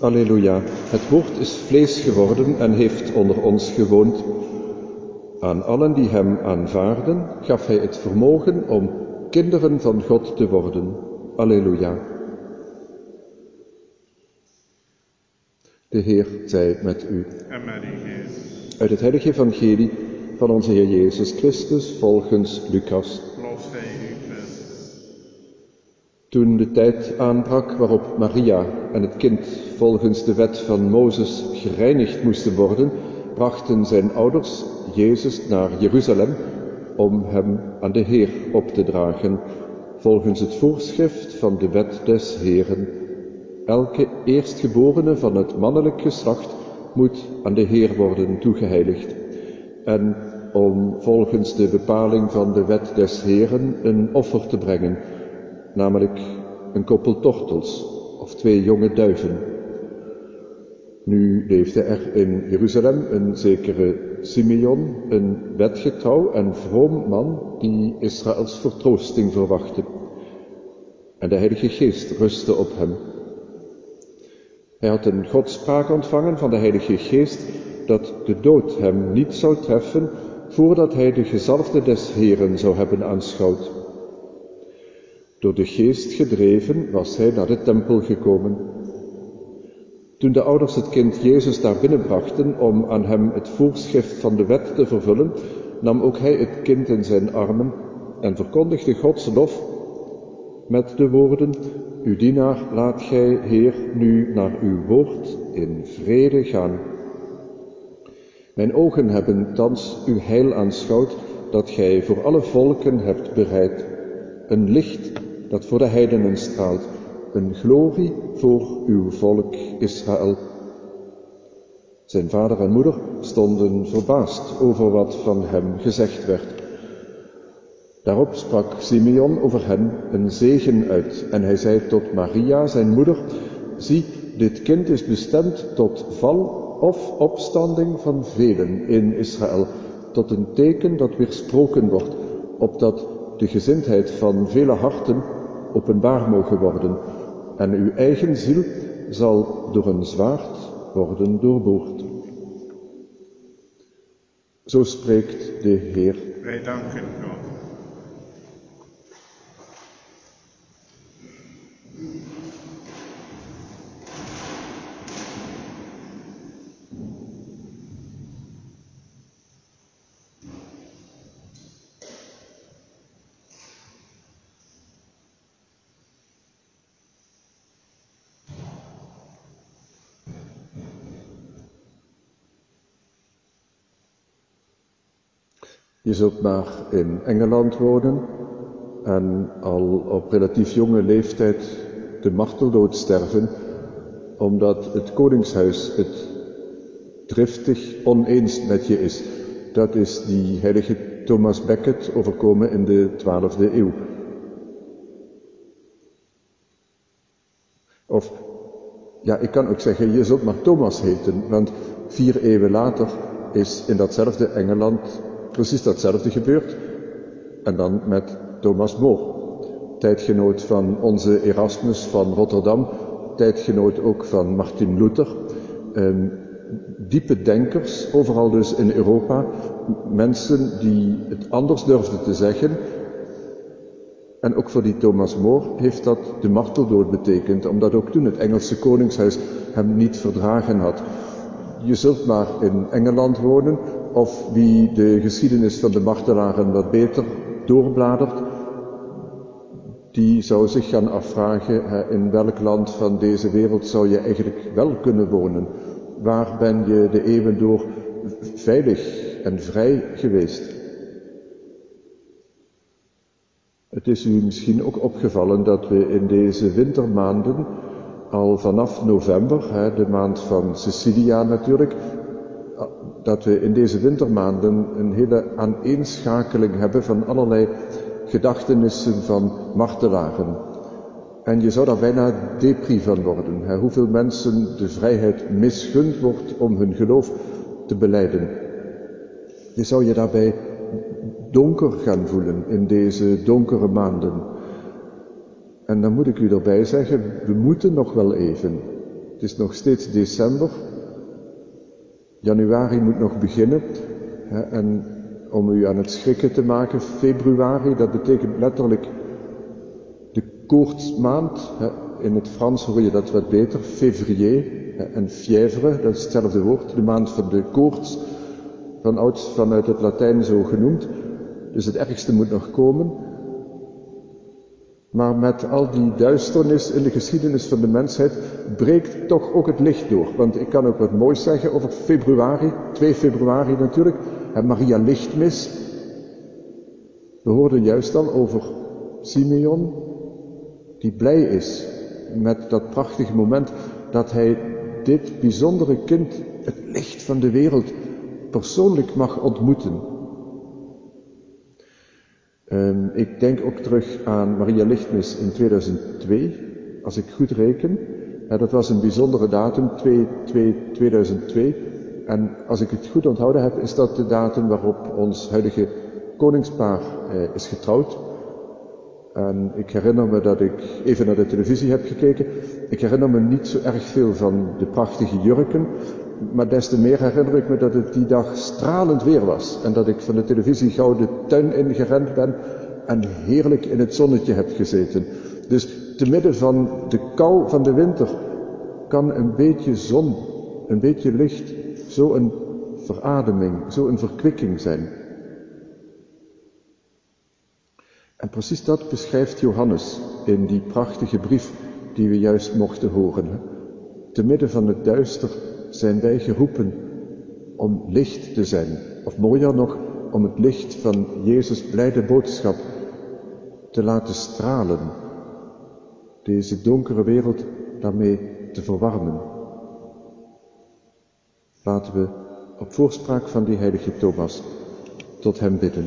Alleluia, het woord is vlees geworden en heeft onder ons gewoond. Aan allen die hem aanvaarden gaf hij het vermogen om kinderen van God te worden. Alleluia. De Heer zij met u. En met. Uit het heilige evangelie van onze Heer Jezus Christus volgens Lucas. Lof zij u, Christus. Toen de tijd aanbrak waarop Maria en het kind volgens de wet van Mozes gereinigd moesten worden, brachten zijn ouders Jezus naar Jeruzalem om hem aan de Heer op te dragen, volgens het voorschrift van de wet des Heeren. Elke eerstgeborene van het mannelijk geslacht moet aan de Heer worden toegeheiligd. En om volgens de bepaling van de wet des Heeren een offer te brengen, namelijk een koppel tortels of twee jonge duiven. Nu leefde er in Jeruzalem een zekere Simeon, een wetgetrouw en vroom man die Israëls vertroosting verwachtte. En de Heilige Geest rustte op hem. Hij had een godspraak ontvangen van de Heilige Geest dat de dood hem niet zou treffen voordat hij de gezalfde des Heren zou hebben aanschouwd. Door de geest gedreven was hij naar de tempel gekomen. Toen de ouders het kind Jezus daar binnenbrachten om aan hem het voorschrift van de wet te vervullen, nam ook hij het kind in zijn armen en verkondigde Gods lof met de woorden, Uw dienaar laat gij, Heer, nu naar uw woord in vrede gaan. Mijn ogen hebben thans uw heil aanschouwd, dat gij voor alle volken hebt bereid. Een licht dat voor de heidenen straalt, een glorie voor uw volk Israël. Zijn vader en moeder stonden verbaasd over wat van hem gezegd werd. Daarop sprak Simeon over hen een zegen uit en hij zei tot Maria, zijn moeder, zie, dit kind is bestemd tot val of opstanding van velen in Israël, tot een teken dat weersproken wordt, opdat de gezindheid van vele harten openbaar mogen worden en uw eigen ziel zal door een zwaard worden doorboord. Zo spreekt de Heer. Wij danken. Je zult maar in Engeland wonen en al op relatief jonge leeftijd de marteldood sterven, omdat het koningshuis het driftig oneens met je is. Dat is die heilige Thomas Becket overkomen in de 12e eeuw. Of, ja, ik kan ook zeggen, je zult maar Thomas heten, want vier eeuwen later is in datzelfde Engeland precies datzelfde gebeurd. En dan met Thomas More, tijdgenoot van onze Erasmus van Rotterdam, tijdgenoot ook van Martin Luther. Um, diepe denkers, overal dus in Europa, mensen die het anders durfden te zeggen. En ook voor die Thomas More heeft dat de marteldood betekend, omdat ook toen het Engelse koningshuis hem niet verdragen had. Je zult maar in Engeland wonen, of wie de geschiedenis van de martelaren wat beter doorbladert, die zou zich gaan afvragen, in welk land van deze wereld zou je eigenlijk wel kunnen wonen? Waar ben je de eeuwen door veilig en vrij geweest? Het is u misschien ook opgevallen dat we in deze wintermaanden al vanaf november, de maand van Cecilia natuurlijk, dat we in deze wintermaanden een hele aaneenschakeling hebben van allerlei gedachtenissen van martelaren. En je zou daar bijna depri van worden, hè, hoeveel mensen de vrijheid misgund wordt om hun geloof te beleiden. Je zou je daarbij donker gaan voelen in deze donkere maanden. En dan moet ik u erbij zeggen, we moeten nog wel even. Het is nog steeds december. Januari moet nog beginnen. En om u aan het schrikken te maken, februari, dat betekent letterlijk de koortsmaand. In het Frans hoor je dat wat beter, février en fièvre, dat is hetzelfde woord, de maand van de koorts, van vanuit het Latijn zo genoemd. Dus het ergste moet nog komen. Maar met al die duisternis in de geschiedenis van de mensheid breekt toch ook het licht door. Want ik kan ook wat moois zeggen over februari, 2 februari natuurlijk, en Maria Lichtmis. We hoorden juist al over Simeon, die blij is met dat prachtige moment dat hij dit bijzondere kind, het licht van de wereld, persoonlijk mag ontmoeten. Um, ik denk ook terug aan Maria Lichtmis in 2002, als ik goed reken. Dat was een bijzondere datum, 2, 2, 2002. En als ik het goed onthouden heb, is dat de datum waarop ons huidige koningspaar eh, is getrouwd. En ik herinner me dat ik even naar de televisie heb gekeken. Ik herinner me niet zo erg veel van de prachtige jurken. Maar des te meer herinner ik me dat het die dag stralend weer was. En dat ik van de televisie gauw de tuin ingerend ben en heerlijk in het zonnetje heb gezeten. Dus te midden van de kou van de winter kan een beetje zon, een beetje licht, zo een verademing, zo een verkwikking zijn. En precies dat beschrijft Johannes in die prachtige brief die we juist mochten horen. Te midden van het duister zijn wij geroepen om licht te zijn. Of mooier nog, om het licht van Jezus' blijde boodschap te laten stralen. Deze donkere wereld daarmee te verwarmen. Laten we op voorspraak van die heilige Thomas tot hem bidden.